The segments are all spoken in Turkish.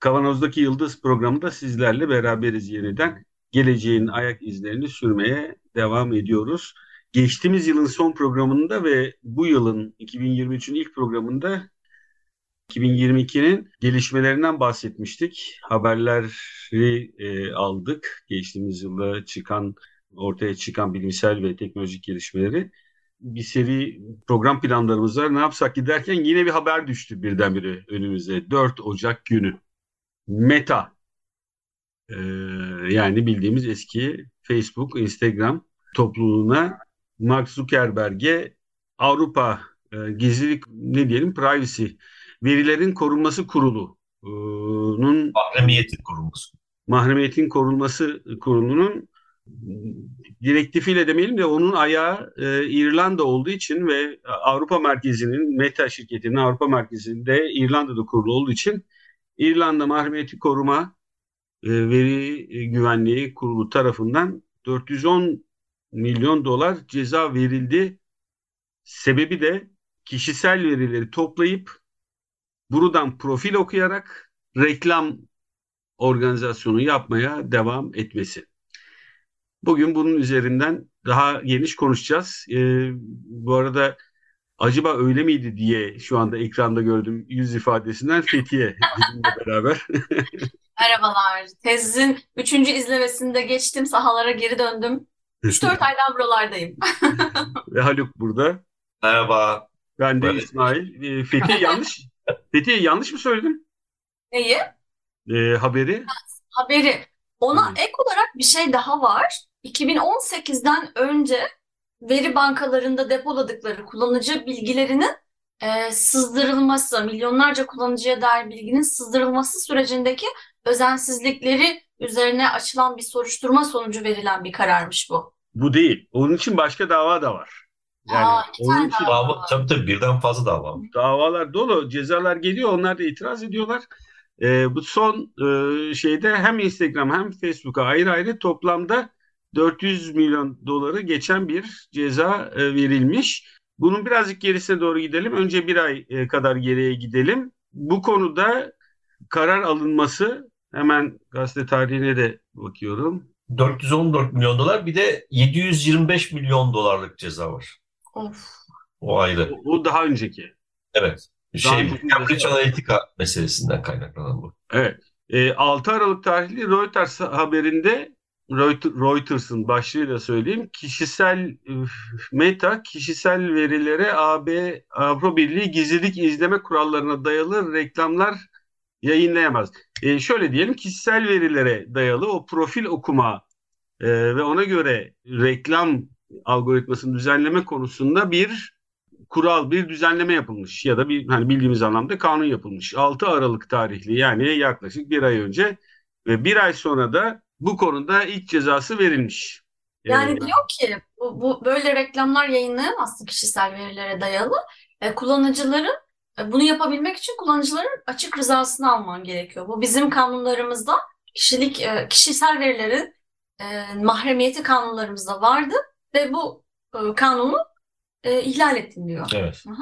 Kavanoz'daki Yıldız programında sizlerle beraberiz yeniden. Geleceğin ayak izlerini sürmeye devam ediyoruz. Geçtiğimiz yılın son programında ve bu yılın 2023'ün ilk programında 2022'nin gelişmelerinden bahsetmiştik. Haberleri e, aldık. Geçtiğimiz yılda çıkan ortaya çıkan bilimsel ve teknolojik gelişmeleri bir seri program planlarımız var. Ne yapsak giderken yine bir haber düştü birdenbire önümüze. 4 Ocak günü. Meta ee, yani bildiğimiz eski Facebook, Instagram topluluğuna Mark Zuckerberg'e Avrupa e, Gizlilik ne diyelim Privacy Verilerin Korunması Kurulu'nun mahremiyetin korunması. Mahremiyetin korunması kurulunun direktifiyle demeyelim de onun ayağı e, İrlanda olduğu için ve Avrupa merkezinin Meta şirketinin Avrupa merkezinde İrlanda'da kurulu olduğu için İrlanda Mahremiyeti Koruma e, Veri Güvenliği Kurulu tarafından 410 milyon dolar ceza verildi. Sebebi de kişisel verileri toplayıp buradan profil okuyarak reklam organizasyonu yapmaya devam etmesi. Bugün bunun üzerinden daha geniş konuşacağız. Ee, bu arada acaba öyle miydi diye şu anda ekranda gördüğüm yüz ifadesinden Fethiye bizimle beraber. Merhabalar. Tezin üçüncü izlemesinde geçtim. Sahalara geri döndüm. 3-4 aydan buralardayım. Ve Haluk burada. Merhaba. Ben de Merhaba. İsmail. Ee, Fethiye yanlış. Fethiye yanlış mı söyledim? Neyi? Ee, haberi. Haberi. Ona Hı. ek olarak bir şey daha var. 2018'den önce veri bankalarında depoladıkları kullanıcı bilgilerinin e, sızdırılması, milyonlarca kullanıcıya dair bilginin sızdırılması sürecindeki özensizlikleri üzerine açılan bir soruşturma sonucu verilen bir kararmış bu. Bu değil. Onun için başka dava da var. Yani Aa, onun için dava. Dava, tabii tabii birden fazla dava. var. davalar dolu, cezalar geliyor. Onlar da itiraz ediyorlar. Ee, bu son e, şeyde hem Instagram hem Facebook'a ayrı ayrı toplamda 400 milyon doları geçen bir ceza e, verilmiş. Bunun birazcık gerisine doğru gidelim. Önce bir ay e, kadar geriye gidelim. Bu konuda karar alınması hemen gazete tarihine de bakıyorum. 414 milyon dolar bir de 725 milyon dolarlık ceza var. Of. O ayrı. O, o daha önceki. Evet. Daha Şey, önceki Cambridge. Analytica meselesinden kaynaklanan bu. Evet. E, 6 Aralık tarihli Reuters haberinde Reuters'ın başlığıyla söyleyeyim. Kişisel Meta kişisel verilere AB Avrupa Birliği gizlilik izleme kurallarına dayalı reklamlar yayınlayamaz. E, şöyle diyelim kişisel verilere dayalı o profil okuma e, ve ona göre reklam algoritmasını düzenleme konusunda bir kural, bir düzenleme yapılmış ya da bir hani bildiğimiz anlamda kanun yapılmış. 6 Aralık tarihli yani yaklaşık bir ay önce ve bir ay sonra da bu konuda ilk cezası verilmiş. Yani Ee, diyor ki bu, bu böyle reklamlar yayınlayamazsın kişisel verilere dayalı. E, kullanıcıların e, bunu yapabilmek için kullanıcıların açık rızasını alman gerekiyor. Bu bizim kanunlarımızda kişilik e, kişisel verilerin e, mahremiyeti kanunlarımızda vardı ve bu e, kanunu e, ihlal ettin diyor. Evet. Hı.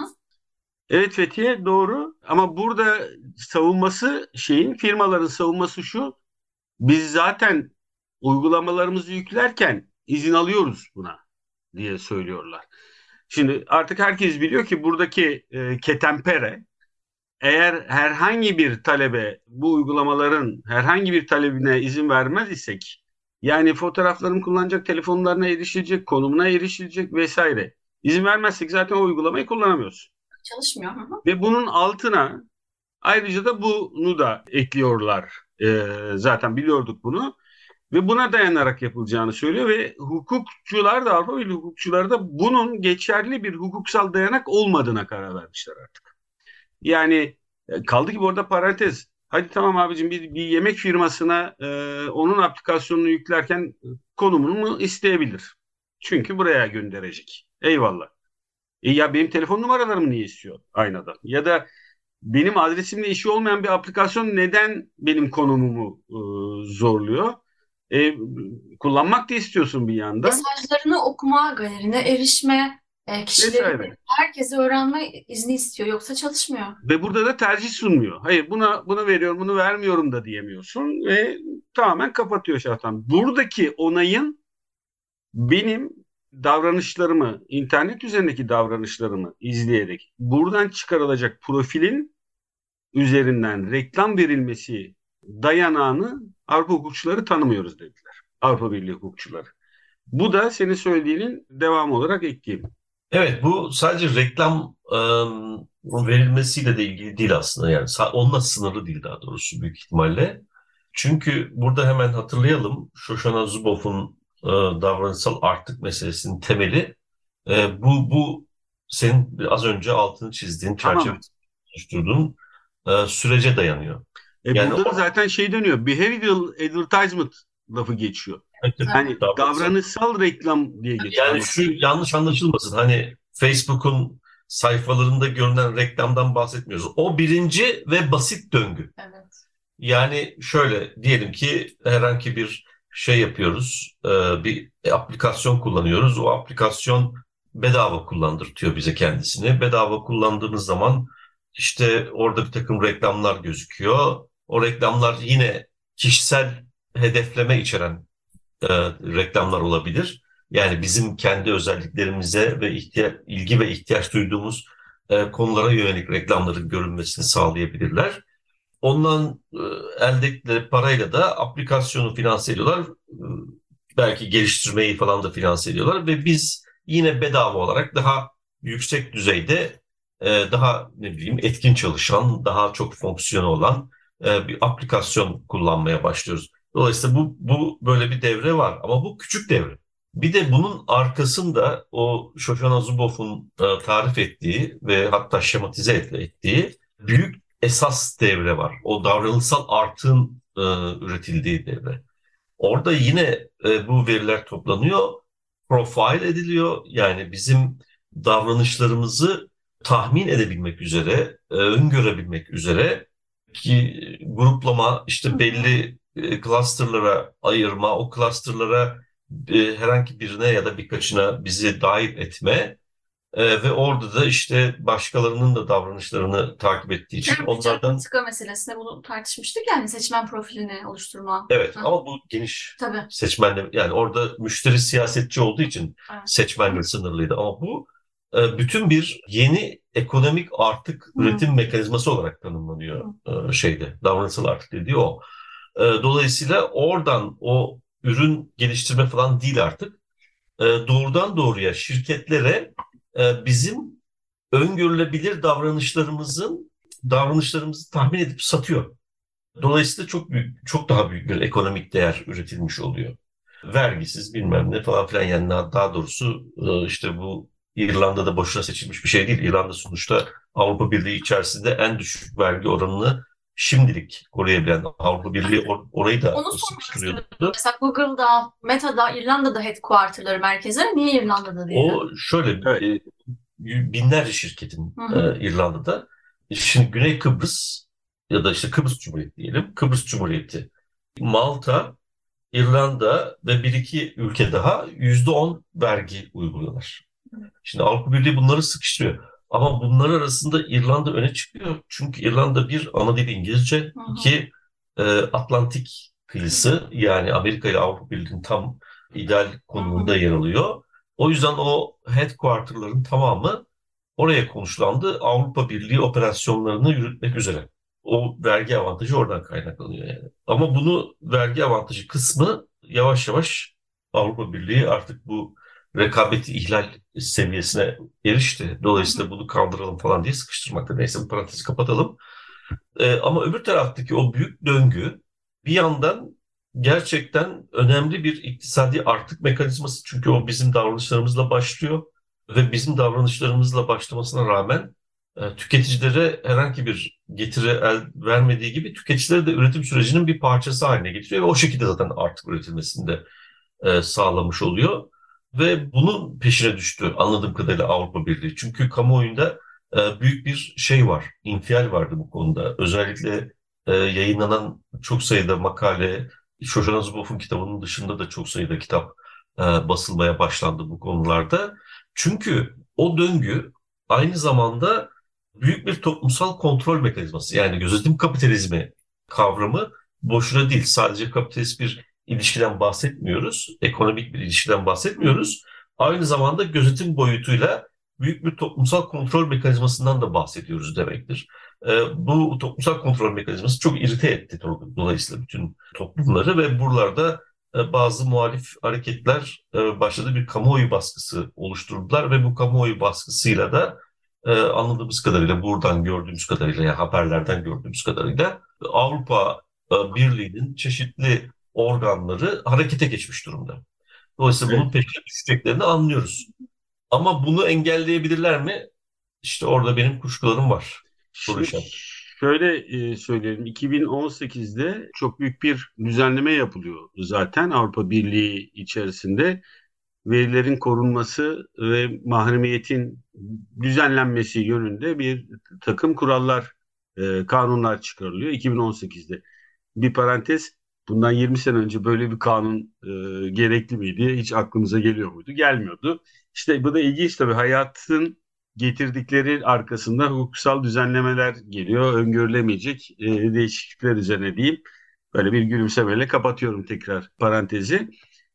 Evet Fethiye doğru ama burada savunması şeyin firmaların savunması şu biz zaten uygulamalarımızı yüklerken izin alıyoruz buna diye söylüyorlar. Şimdi artık herkes biliyor ki buradaki e, ketempere eğer herhangi bir talebe bu uygulamaların herhangi bir talebine izin vermez isek yani fotoğraflarını kullanacak, telefonlarına erişilecek, konumuna erişilecek vesaire. İzin vermezsek zaten o uygulamayı kullanamıyoruz. Çalışmıyor. Hı hı. Ve bunun altına ayrıca da bunu da ekliyorlar. Ee, zaten biliyorduk bunu. Ve buna dayanarak yapılacağını söylüyor ve hukukçular da Avrupa Birliği hukukçuları da bunun geçerli bir hukuksal dayanak olmadığına karar vermişler artık. Yani e, kaldı ki bu arada parantez hadi tamam abicim bir, bir yemek firmasına e, onun aplikasyonunu yüklerken konumunu mu isteyebilir. Çünkü buraya gönderecek. Eyvallah. E ya benim telefon numaralarımı niye istiyor aynada? Ya da benim adresimle işi olmayan bir aplikasyon neden benim konumumu e, zorluyor? E, kullanmak da istiyorsun bir yandan. Mesajlarını okuma, galerine erişme, e, kişilerin Vesaire. herkese öğrenme izni istiyor. Yoksa çalışmıyor. Ve burada da tercih sunmuyor. Hayır buna bunu veriyorum, bunu vermiyorum da diyemiyorsun ve tamamen kapatıyor şarttan. Buradaki onayın benim davranışlarımı, internet üzerindeki davranışlarımı izleyerek buradan çıkarılacak profilin üzerinden reklam verilmesi dayanağını Avrupa hukukçuları tanımıyoruz dediler. Avrupa Birliği hukukçuları. Bu da senin söylediğinin devamı olarak ekleyeyim. Evet bu sadece reklam ıı, verilmesiyle de ilgili değil aslında yani onunla sınırlı değil daha doğrusu büyük ihtimalle. Çünkü burada hemen hatırlayalım Shoshana Zuboff'un ıı, davranışsal artık meselesinin temeli e, bu bu senin az önce altını çizdiğin Tamam. çerçeve oluşturduğun e, sürece dayanıyor. E Yani burada da o- zaten şey dönüyor. Behavioral advertisement lafı geçiyor. Hani Davranışsal- davranışsal reklam diye geçiyor. Yani şu yanlış anlaşılmasın. Hani Facebook'un sayfalarında görünen reklamdan bahsetmiyoruz. O birinci ve basit döngü. Evet. Yani şöyle diyelim ki herhangi bir şey yapıyoruz, e, bir aplikasyon kullanıyoruz. O aplikasyon bedava kullandırtıyor bize kendisini. Bedava kullandığımız zaman işte orada bir takım reklamlar gözüküyor. O reklamlar yine kişisel hedefleme içeren e, reklamlar olabilir. Yani bizim kendi özelliklerimize ve ihtiya- ilgi ve ihtiyaç duyduğumuz e, konulara yönelik reklamların görünmesini sağlayabilirler. Ondan e, elde ettikleri parayla da aplikasyonu finanse ediyorlar. E, belki geliştirmeyi falan da finanse ediyorlar ve biz yine bedava olarak daha yüksek düzeyde e, daha ne bileyim etkin çalışan, daha çok fonksiyonu olan e, bir aplikasyon kullanmaya başlıyoruz. Dolayısıyla bu, bu böyle bir devre var ama bu küçük devre. Bir de bunun arkasında o Shoshana Zuboff'un tarif ettiği ve hatta şematize et- ettiği büyük esas devre var. O davranışsal artığın e, üretildiği devre. Orada yine e, bu veriler toplanıyor, profile ediliyor. Yani bizim davranışlarımızı tahmin edebilmek üzere, e, öngörebilmek üzere ki gruplama işte belli e, clusterlara ayırma, o clusterlara e, herhangi birine ya da birkaçına bizi dahil etme e, ve orada da işte başkalarının da davranışlarını takip ettiği için Cambridge onlardan Analytica meselesinde bunu tartışmıştık yani seçmen profilini oluşturma. evet Hı. ama bu geniş Tabii. seçmenle yani orada müşteri siyasetçi olduğu için Evet. seçmenle sınırlıydı ama bu e, bütün bir yeni ekonomik artık Hı. üretim mekanizması olarak tanımlanıyor e, şeyde davranışsal artık dediği o. E, Dolayısıyla oradan o ürün geliştirme falan değil artık. E, Doğrudan doğruya şirketlere bizim öngörülebilir davranışlarımızın davranışlarımızı tahmin edip satıyor. Dolayısıyla çok büyük, çok daha büyük bir ekonomik değer üretilmiş oluyor. Vergisiz bilmem ne falan filan yani daha doğrusu e, işte bu İrlanda'da boşuna seçilmiş bir şey değil. İrlanda sonuçta Avrupa Birliği içerisinde en düşük vergi oranını şimdilik koruyabilen Avrupa Birliği or- orayı da Onu sıkıştırıyordu. Mesela Google'da, Meta'da, İrlanda'da headquarterları, merkezleri niye İrlanda'da değil? O şöyle Evet. e, binlerce şirketin e, İrlanda'da. Şimdi Güney Kıbrıs ya da işte Kıbrıs Cumhuriyeti diyelim. Kıbrıs Cumhuriyeti, Malta, İrlanda ve bir iki ülke daha yüzde on vergi uyguluyorlar. Şimdi Avrupa Birliği bunları sıkıştırıyor. Ama bunlar arasında İrlanda öne çıkıyor. Çünkü İrlanda bir ana dili İngilizce, Hı hı. iki e, Atlantik kıyısı yani Amerika ile Avrupa Birliği'nin tam ideal konumunda yer alıyor. O yüzden o headquarter'ların tamamı oraya konuşlandı. Avrupa Birliği operasyonlarını yürütmek üzere. O vergi avantajı oradan kaynaklanıyor yani. Ama bunu vergi avantajı kısmı yavaş yavaş Avrupa Birliği artık bu rekabeti ihlal seviyesine erişti. Dolayısıyla bunu kaldıralım falan diye sıkıştırmakta. Neyse bu parantezi kapatalım. Ee, ama öbür taraftaki o büyük döngü bir yandan gerçekten önemli bir iktisadi artık mekanizması. Çünkü o bizim davranışlarımızla başlıyor ve bizim davranışlarımızla başlamasına rağmen e, tüketicilere herhangi bir getiri el vermediği gibi tüketicileri de üretim sürecinin bir parçası haline getiriyor ve o şekilde zaten artık üretilmesinde e, sağlamış oluyor. Ve bunun peşine düştü anladığım kadarıyla Avrupa Birliği. Çünkü kamuoyunda e, büyük bir şey var, infial vardı bu konuda. Özellikle e, yayınlanan çok sayıda makale, Shoshana Zuboff'un kitabının dışında da çok sayıda kitap e, basılmaya başlandı bu konularda. Çünkü o döngü aynı zamanda büyük bir toplumsal kontrol mekanizması. Yani gözetim kapitalizmi kavramı boşuna değil. Sadece kapitalist bir ilişkiden bahsetmiyoruz. Ekonomik bir ilişkiden bahsetmiyoruz. Aynı zamanda gözetim boyutuyla büyük bir toplumsal kontrol mekanizmasından da bahsediyoruz demektir. E, bu toplumsal kontrol mekanizması çok irite etti dolayısıyla bütün toplumları ve buralarda e, bazı muhalif hareketler e, başladı bir kamuoyu baskısı oluşturdular ve bu kamuoyu baskısıyla da e, anladığımız kadarıyla buradan gördüğümüz kadarıyla ya haberlerden gördüğümüz kadarıyla Avrupa Birliği'nin çeşitli organları harekete geçmiş durumda. Dolayısıyla evet. bunun peşine düşeceklerini anlıyoruz. Ama bunu engelleyebilirler mi? İşte orada benim kuşkularım var. Şimdi, şöyle e, söyleyelim. 2018'de çok büyük bir düzenleme yapılıyor zaten Avrupa Birliği içerisinde. Verilerin korunması ve mahremiyetin düzenlenmesi yönünde bir takım kurallar, e, kanunlar çıkarılıyor 2018'de. Bir parantez, bundan 20 sene önce böyle bir kanun e, gerekli miydi? Hiç aklımıza geliyor muydu? Gelmiyordu. İşte bu da ilginç tabii hayatın getirdikleri arkasında hukuksal düzenlemeler geliyor. Öngörülemeyecek e, değişiklikler üzerine diyeyim. Böyle bir gülümsemeyle kapatıyorum tekrar parantezi.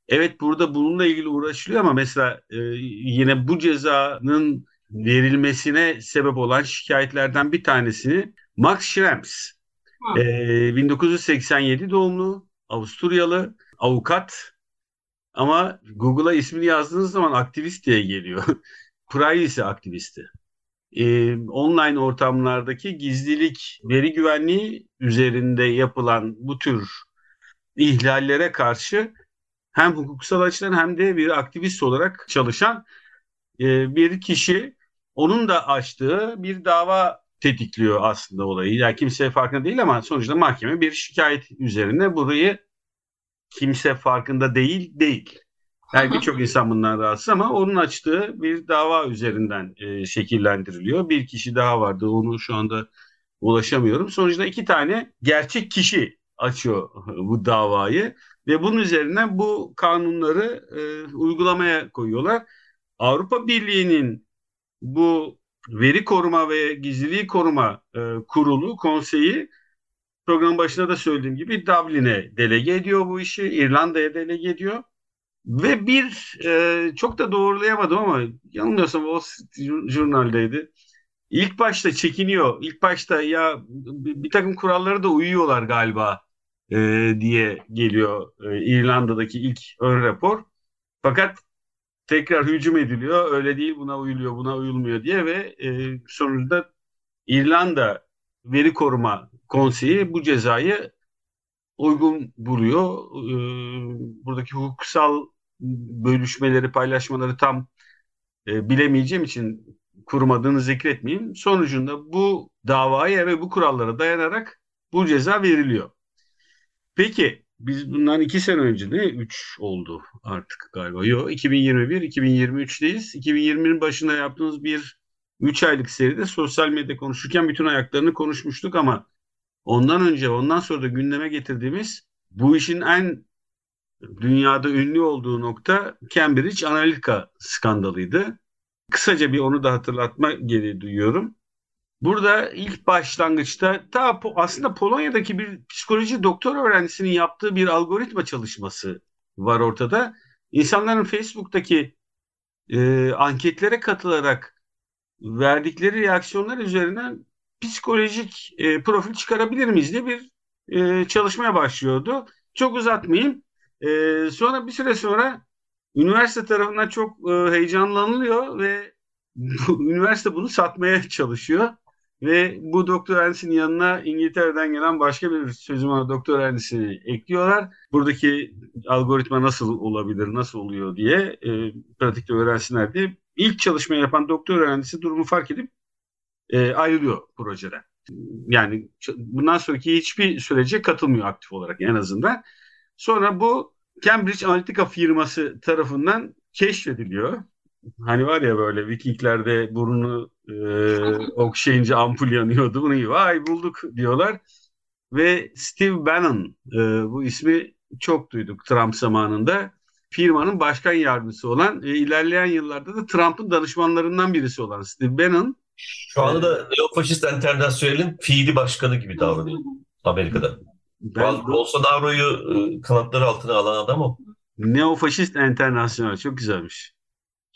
Evet burada bununla ilgili uğraşılıyor ama mesela e, yine bu cezanın verilmesine sebep olan şikayetlerden bir tanesini Max Schrems, e, 1987 doğumlu Avusturyalı avukat ama Google'a ismini yazdığınız zaman aktivist diye geliyor. privacy aktivisti. Ee, online ortamlardaki gizlilik, veri güvenliği üzerinde yapılan bu tür ihlallere karşı hem hukuksal açıdan hem de bir aktivist olarak çalışan e, bir kişi onun da açtığı bir dava tetikliyor aslında olayı. Yani kimse farkında değil ama sonuçta mahkeme bir şikayet üzerine burayı kimse farkında değil değil. Yani birçok insan bundan rahatsız ama onun açtığı bir dava üzerinden e, şekillendiriliyor. Bir kişi daha vardı onu şu anda ulaşamıyorum. Sonuçta iki tane gerçek kişi açıyor bu davayı ve bunun üzerinden bu kanunları e, uygulamaya koyuyorlar. Avrupa Birliği'nin bu veri koruma ve gizliliği koruma e, kurulu, konseyi program başında da söylediğim gibi Dublin'e delege ediyor bu işi, İrlanda'ya delege ediyor. Ve bir e, çok da doğrulayamadım ama yanılmıyorsam Wall Street Journal'deydi. İlk başta çekiniyor. İlk başta ya bir, bir takım kurallara da uyuyorlar galiba e, diye geliyor e, İrlanda'daki ilk ön rapor. Fakat tekrar hücum ediliyor. Öyle değil buna uyuluyor buna uyulmuyor diye ve e, sonunda İrlanda Veri Koruma Konseyi bu cezayı uygun buluyor. E, buradaki hukuksal bölüşmeleri, paylaşmaları tam e, bilemeyeceğim için kurmadığını zikretmeyeyim. Sonucunda bu davaya ve bu kurallara dayanarak bu ceza veriliyor. Peki biz bundan iki sene önce ne? Üç oldu artık galiba. Yok 2021, 2023'teyiz. 2020'nin başında yaptığımız bir üç aylık seride sosyal medya konuşurken bütün ayaklarını konuşmuştuk ama ondan önce ondan sonra da gündeme getirdiğimiz bu işin en dünyada ünlü olduğu nokta Cambridge Analytica skandalıydı. Kısaca bir onu da hatırlatma geri duyuyorum. Burada ilk başlangıçta ta aslında Polonya'daki bir psikoloji doktor öğrencisinin yaptığı bir algoritma çalışması var ortada. İnsanların Facebook'taki e, anketlere katılarak verdikleri reaksiyonlar üzerinden psikolojik e, profil çıkarabilir miyiz diye bir e, çalışmaya başlıyordu. Çok uzatmayayım. E, sonra bir süre sonra üniversite tarafından çok e, heyecanlanılıyor ve üniversite bunu satmaya çalışıyor. Ve bu doktor öğrencisinin yanına İngiltere'den gelen başka bir sözüm var doktor öğrencisini ekliyorlar. Buradaki algoritma nasıl olabilir, nasıl oluyor diye e, pratikte öğrensinler diye. ilk çalışma yapan doktor öğrencisi durumu fark edip e, ayrılıyor projeden. Yani bundan sonraki hiçbir sürece katılmıyor aktif olarak en azından. Sonra bu Cambridge Analytica firması tarafından keşfediliyor. Hani var ya böyle Vikingler'de burnunu e, okşayınca ampul yanıyordu. Bunu vay bulduk diyorlar. Ve Steve Bannon e, bu ismi çok duyduk Trump zamanında. Firmanın başkan yardımcısı olan e, ilerleyen yıllarda da Trump'ın danışmanlarından birisi olan Steve Bannon. Şu anda da Neofaşist Enternasyonel'in fiili başkanı gibi davranıyor Amerika'da. Ben, Bolsonaro'yu e, kanatları altına alan adam o. Neofaşist Enternasyonel çok güzelmiş.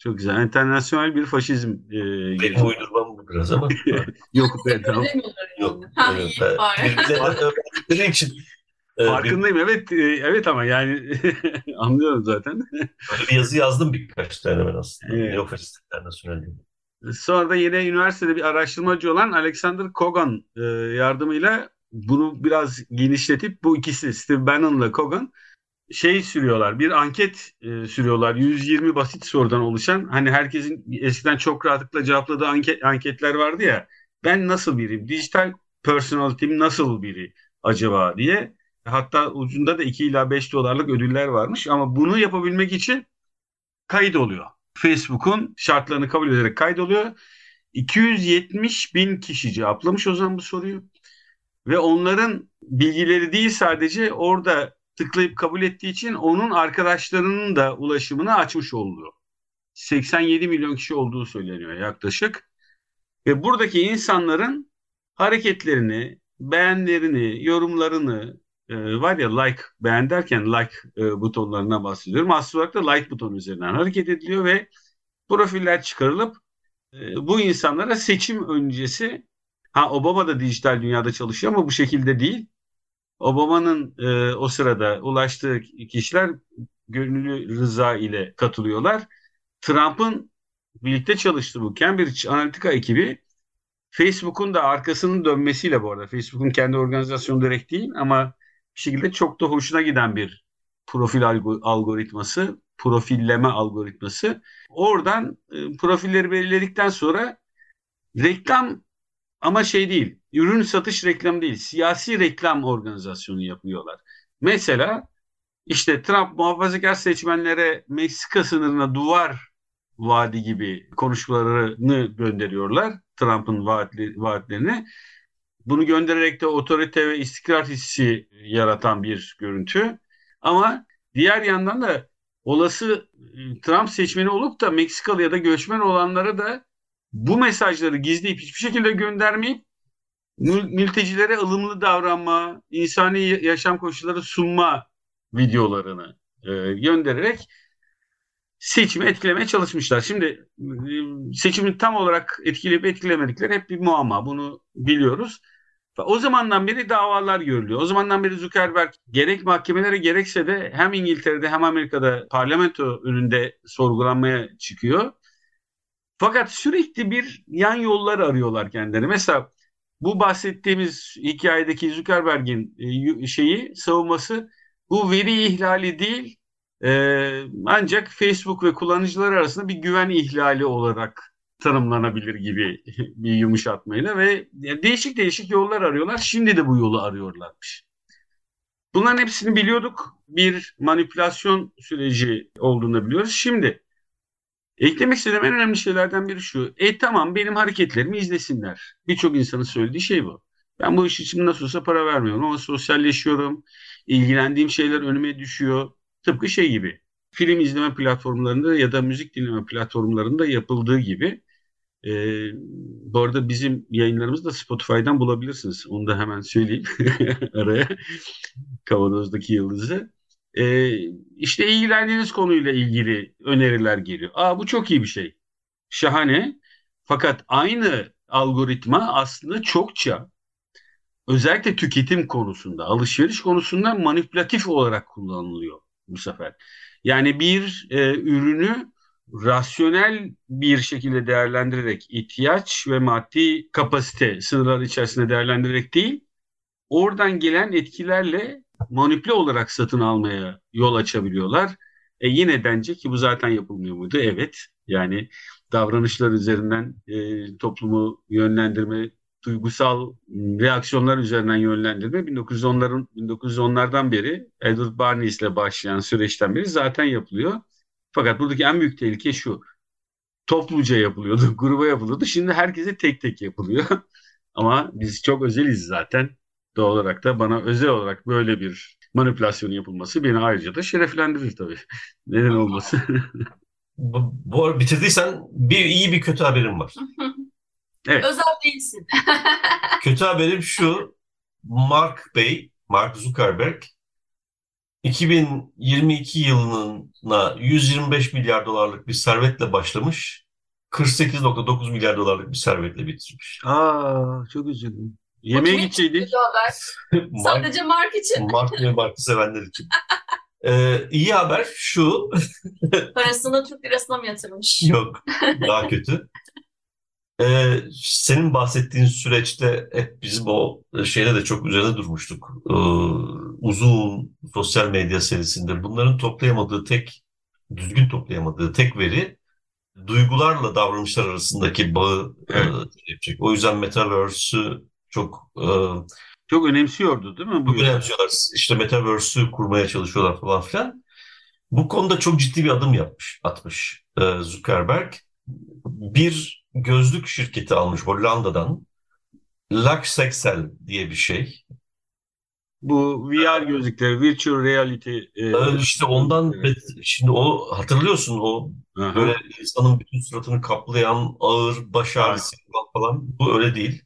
Çok güzel. Enternasyonel bir faşizm. E, Benim uydurmam bu biraz ama. Yok be tamam. Yok. evet, birbirlerinden öğrendikleri için. E, Farkındayım evet e, evet ama yani anlıyorum zaten. Böyle bir yazı yazdım birkaç tane ben aslında. Evet. Neofaşist Enternasyonel diye. Sonra da yine üniversitede bir araştırmacı olan Alexander Kogan e, yardımıyla bunu biraz genişletip bu ikisi Steve Bannon'la Kogan şey sürüyorlar. Bir anket e, sürüyorlar. 120 basit sorudan oluşan. Hani herkesin eskiden çok rahatlıkla cevapladığı anket, anketler vardı ya. Ben nasıl biriyim? Dijital personality'm nasıl biri acaba diye. Hatta ucunda da 2 ila 5 dolarlık ödüller varmış. Ama bunu yapabilmek için kayıt oluyor. Facebook'un şartlarını kabul ederek kaydoluyor. 270 bin kişi cevaplamış o zaman bu soruyu. Ve onların bilgileri değil sadece orada tıklayıp kabul ettiği için onun arkadaşlarının da ulaşımını açmış oluyor. 87 milyon kişi olduğu söyleniyor yaklaşık. Ve buradaki insanların hareketlerini, beğenlerini, yorumlarını e, var ya like beğen derken like e, butonlarına bahsediyorum. Aslında olarak da like butonu üzerinden hareket ediliyor ve profiller çıkarılıp e, bu insanlara seçim öncesi ha Obama da dijital dünyada çalışıyor ama bu şekilde değil. Obama'nın e, o sırada ulaştığı kişiler gönüllü rıza ile katılıyorlar. Trump'ın birlikte çalıştığı bu Cambridge Analytica ekibi Facebook'un da arkasının dönmesiyle bu arada Facebook'un kendi organizasyonu direkt değil ama bir şekilde çok da hoşuna giden bir profil algoritması, profilleme algoritması. Oradan e, profilleri belirledikten sonra reklam ama şey değil, ürün satış reklamı değil, siyasi reklam organizasyonu yapıyorlar. Mesela işte Trump muhafazakar seçmenlere Meksika sınırına duvar vaadi gibi konuşmalarını gönderiyorlar. Trump'ın vaatli, vaatlerini. Bunu göndererek de otorite ve istikrar hissi yaratan bir görüntü. Ama diğer yandan da olası e, Trump seçmeni olup da Meksikalı ya da göçmen olanlara da bu mesajları gizleyip hiçbir şekilde göndermeyip mültecilere ılımlı davranma, insani yaşam koşulları sunma videolarını e, göndererek seçimi etkilemeye çalışmışlar. Şimdi e, seçimi tam olarak etkileyip etkilemedikleri hep bir muamma. Bunu biliyoruz. O zamandan beri davalar görülüyor. O zamandan beri Zuckerberg gerek mahkemelere gerekse de hem İngiltere'de hem Amerika'da parlamento önünde sorgulanmaya çıkıyor. Fakat sürekli bir yan yollar arıyorlar kendileri. Mesela bu bahsettiğimiz hikayedeki Zuckerberg'in e, şeyi savunması bu veri ihlali değil e, ancak Facebook ve kullanıcılar arasında bir güven ihlali olarak tanımlanabilir gibi bir yumuşatmayla ve değişik değişik yollar arıyorlar. Şimdi de bu yolu arıyorlarmış. Bunların hepsini biliyorduk. Bir manipülasyon süreci olduğunu biliyoruz. Şimdi eklemek istediğim en önemli şeylerden biri şu. E tamam benim hareketlerimi izlesinler. Birçok insanın söylediği şey bu. Ben bu iş için nasıl olsa para vermiyorum ama sosyalleşiyorum. İlgilendiğim şeyler önüme düşüyor. Tıpkı şey gibi. Film izleme platformlarında ya da müzik dinleme platformlarında yapıldığı gibi e, bu arada bizim yayınlarımızı da Spotify'dan bulabilirsiniz. Onu da hemen söyleyeyim araya. Kavanozdaki yıldızı. E, işte ilgilendiğiniz konuyla ilgili öneriler geliyor. Aa bu çok iyi bir şey. Şahane. Fakat aynı algoritma aslında çokça özellikle tüketim konusunda, alışveriş konusunda manipülatif olarak kullanılıyor bu sefer. Yani bir e, ürünü rasyonel bir şekilde değerlendirerek ihtiyaç ve maddi kapasite sınırlar içerisinde değerlendirerek değil, oradan gelen etkilerle manipüle olarak satın almaya yol açabiliyorlar. E yine bence ki bu zaten yapılmıyor muydu? Evet. Yani davranışlar üzerinden e, toplumu yönlendirme duygusal reaksiyonlar üzerinden yönlendirme 1910'ların 1910'lardan beri Edward Bernays ile başlayan süreçten beri zaten yapılıyor. Fakat buradaki en büyük tehlike şu. Topluca yapılıyordu, gruba yapılıyordu. Şimdi herkese tek tek yapılıyor. Ama biz çok özeliz zaten. Doğal olarak da bana özel olarak böyle bir manipülasyon yapılması beni ayrıca da şereflendirir tabii. Neden olmasın? bu, bu bitirdiysen bir iyi bir kötü haberim var. Evet. Özel değilsin. Kötü haberim şu. Mark Bey, Mark Zuckerberg 2022 yılına 125 milyar dolarlık bir servetle başlamış. 48.9 milyar dolarlık bir servetle bitirmiş. Aa çok üzüldüm. Yemeğe gideceydik. Mark, Sadece Mark için. Mark ve Mark'ı sevenler için. Ee, iyi haber şu. Parasını Türk lirasına mı yatırmış? Yok, daha kötü. Ee, senin bahsettiğin süreçte hep bizim o şeyde de çok üzerinde durmuştuk. Ee, uzun sosyal medya serisinde bunların toplayamadığı tek, düzgün toplayamadığı tek veri duygularla davranışlar arasındaki bağı e, yapacak. O yüzden Metaverse'ü çok e, Çok önemsiyordu değil mi? Bu önemsiyorlar. İşte Metaverse'ü kurmaya çalışıyorlar falan filan. Bu konuda çok ciddi bir adım yapmış, atmış e, Zuckerberg. Bir gözlük şirketi almış Hollanda'dan. Luxexel diye bir şey. Bu VR gözlükleri, virtual reality. e, Ee, işte ondan Evet. şimdi o hatırlıyorsun o Aha. böyle insanın bütün suratını kaplayan ağır baş ağrısı falan bu öyle değil.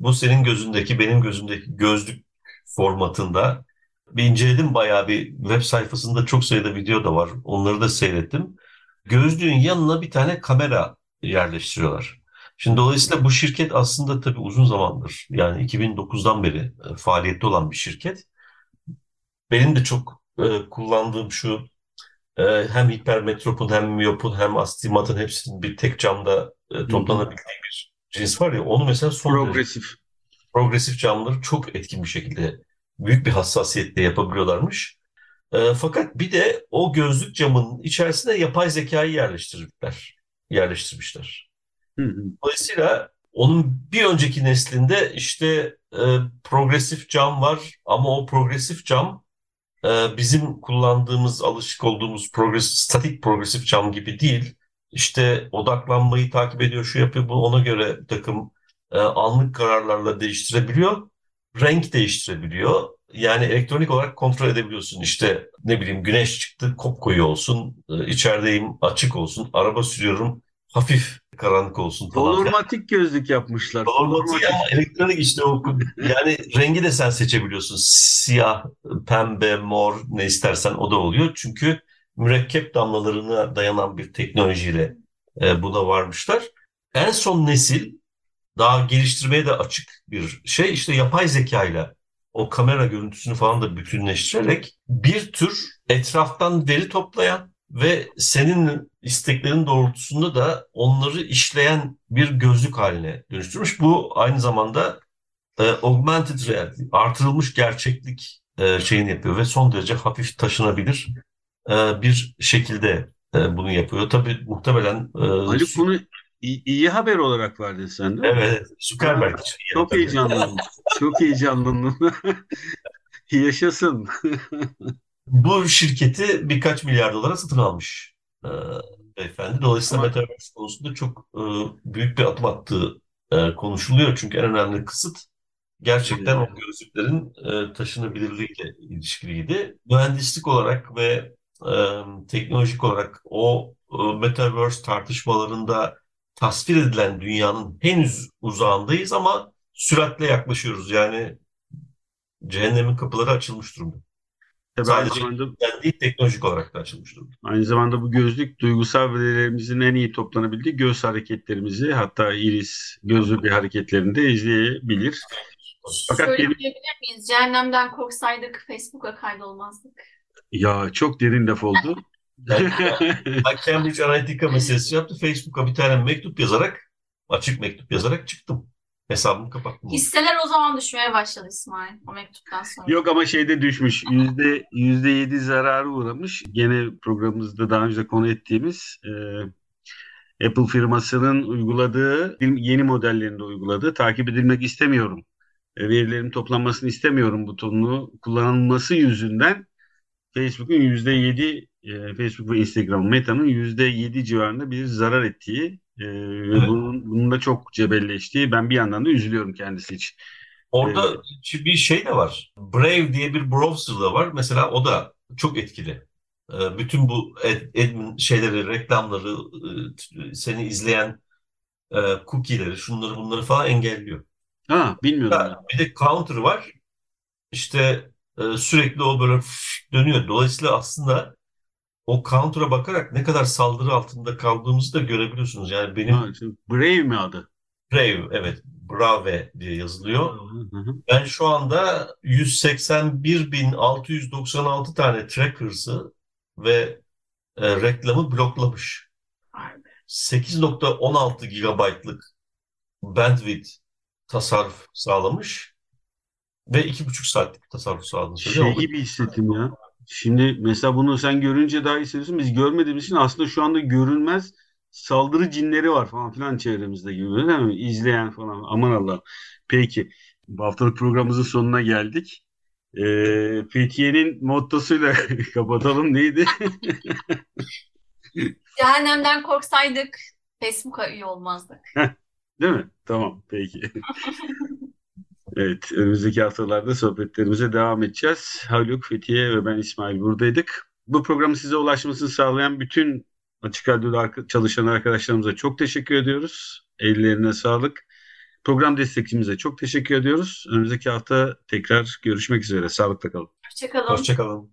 Bu senin gözündeki benim gözümdeki gözlük formatında. Bir inceledim bayağı bir web sayfasında çok sayıda video da var. Onları da seyrettim. Gözlüğün yanına bir tane kamera yerleştiriyorlar. Şimdi dolayısıyla bu şirket aslında tabii uzun zamandır yani 2009'dan beri e, faaliyette olan bir şirket. Benim de çok e, kullandığım şu e, hem hipermetropun hem miyopun hem astigmatın hepsinin bir tek camda e, toplanabildiği bir cins var ya onu mesela son derece Progresif. progresif camları çok etkin bir şekilde büyük bir hassasiyetle yapabiliyorlarmış. E, fakat bir de o gözlük camının içerisine yapay zekayı yerleştirmişler. Yerleştirmişler. Hı hı. Dolayısıyla onun bir önceki neslinde işte e, progresif cam var ama o progresif cam e, bizim kullandığımız, alışık olduğumuz progresif, statik progresif cam gibi değil. İşte odaklanmayı takip ediyor, şu yapıyor, bu ona göre takım e, anlık kararlarla değiştirebiliyor. Renk değiştirebiliyor. Yani elektronik olarak kontrol edebiliyorsun. İşte ne bileyim güneş çıktı, kopkoyu olsun, e, içerideyim açık olsun, araba sürüyorum, hafif karanlık olsun falan. filan. Holormatik gözlük yapmışlar. Holormatik ama elektronik işte o yani rengi de sen seçebiliyorsun. Siyah, pembe, mor ne istersen o da oluyor. Çünkü mürekkep damlalarına dayanan bir teknolojiyle e, buna varmışlar. En son nesil daha geliştirmeye de açık bir şey işte yapay zeka ile o kamera görüntüsünü falan da bütünleştirerek bir tür etraftan veri toplayan ve senin isteklerin doğrultusunda da onları işleyen bir gözlük haline dönüştürmüş. Bu aynı zamanda e, augmented reality, artırılmış gerçeklik e, şeyini yapıyor ve son derece hafif taşınabilir e, bir şekilde e, bunu yapıyor. Tabii muhtemelen e, Ali bunu iyi, iyi haber olarak verdin sen değil mi? evet Zuckerberg için. Çok tabii. heyecanlandım. Çok heyecanlandım. Yaşasın. Bu şirketi birkaç milyar dolara satın almış e, beyefendi. Dolayısıyla Ama- Metaverse konusunda çok e, büyük bir adım attığı e, konuşuluyor. Çünkü en önemli kısıt gerçekten o gözlüklerin e, taşınabilirliğiyle ilişkiliydi. Mühendislik olarak ve e, teknolojik olarak o e, Metaverse tartışmalarında tasvir edilen dünyanın henüz uzağındayız ama süratle yaklaşıyoruz. Yani cehennemin kapıları açılmış durumda. Tabii aynı Sadece- zamanda, Yani değil teknolojik olarak da açılmış durumda. aynı zamanda bu gözlük duygusal verilerimizin en iyi toplanabildiği göz hareketlerimizi hatta iris gözlük hareketlerini de izleyebilir. Fakat diyebilir miyiz? Cehennemden korksaydık Facebook'a kaydolmazdık. Ya çok derin laf oldu. Ben, ben Cambridge Analytica meselesi yaptı. Facebook'a bir tane mektup yazarak, açık mektup yazarak çıktım. Hesabımı kapattım. Hisseler o zaman düşmeye başladı İsmail o mektuptan sonra. Yok ama şeyde düşmüş. Yüzde yüzde yedi zararı uğramış. Gene programımızda daha önce konu ettiğimiz e, Apple firmasının uyguladığı, yeni modellerinde uyguladığı takip edilmek istemiyorum. E, verilerin toplanmasını istemiyorum butonunu kullanılması yüzünden Facebook'un %7 e, Facebook ve Instagram Meta'nın %7 civarında bir zarar ettiği e, evet. bunun, bunun da çok cebelleştiği ben bir yandan da üzülüyorum kendisi için. Orada ee, bir şey de var. Brave diye bir browser da var. Mesela o da çok etkili. Ee, bütün bu admin şeyleri, reklamları, e, seni izleyen e, cookie'leri, şunları bunları falan engelliyor. Ha, bilmiyorum. Bir de counter var. İşte e, sürekli o böyle dönüyor. Dolayısıyla aslında o counter'a bakarak ne kadar saldırı altında kaldığımızı da görebiliyorsunuz. Yani benim ha, Brave mi adı? Brave evet. Brave diye yazılıyor. Ben şu anda 181.696 tane trackers'ı ve e, reklamı bloklamış. 8.16 GB'lık bandwidth tasarruf sağlamış ve 2,5 saatlik tasarruf sağladığını söylüyor. Şey gibi hissettim ya. Şimdi mesela bunu sen görünce daha hissediyorsun. Biz görmediğimiz için aslında şu anda görünmez saldırı cinleri var falan filan çevremizde gibi değil mi? İzleyen falan. Aman Allah. Peki. Bu haftalık programımızın sonuna geldik. Ee, Fethiye'nin mottosuyla kapatalım. Neydi? Cehennemden korksaydık Facebook'a üye olmazdık. Değil mi? Tamam. Peki. evet. Önümüzdeki haftalarda sohbetlerimize devam edeceğiz. Haluk, Fethiye ve ben İsmail buradaydık. Bu programın size ulaşmasını sağlayan bütün Açık Radyo'da çalışan arkadaşlarımıza çok teşekkür ediyoruz. Ellerine sağlık. Program destekçimize çok teşekkür ediyoruz. Önümüzdeki hafta tekrar görüşmek üzere. Sağlıkla kalın. Hoşçakalın. Hoşçakalın.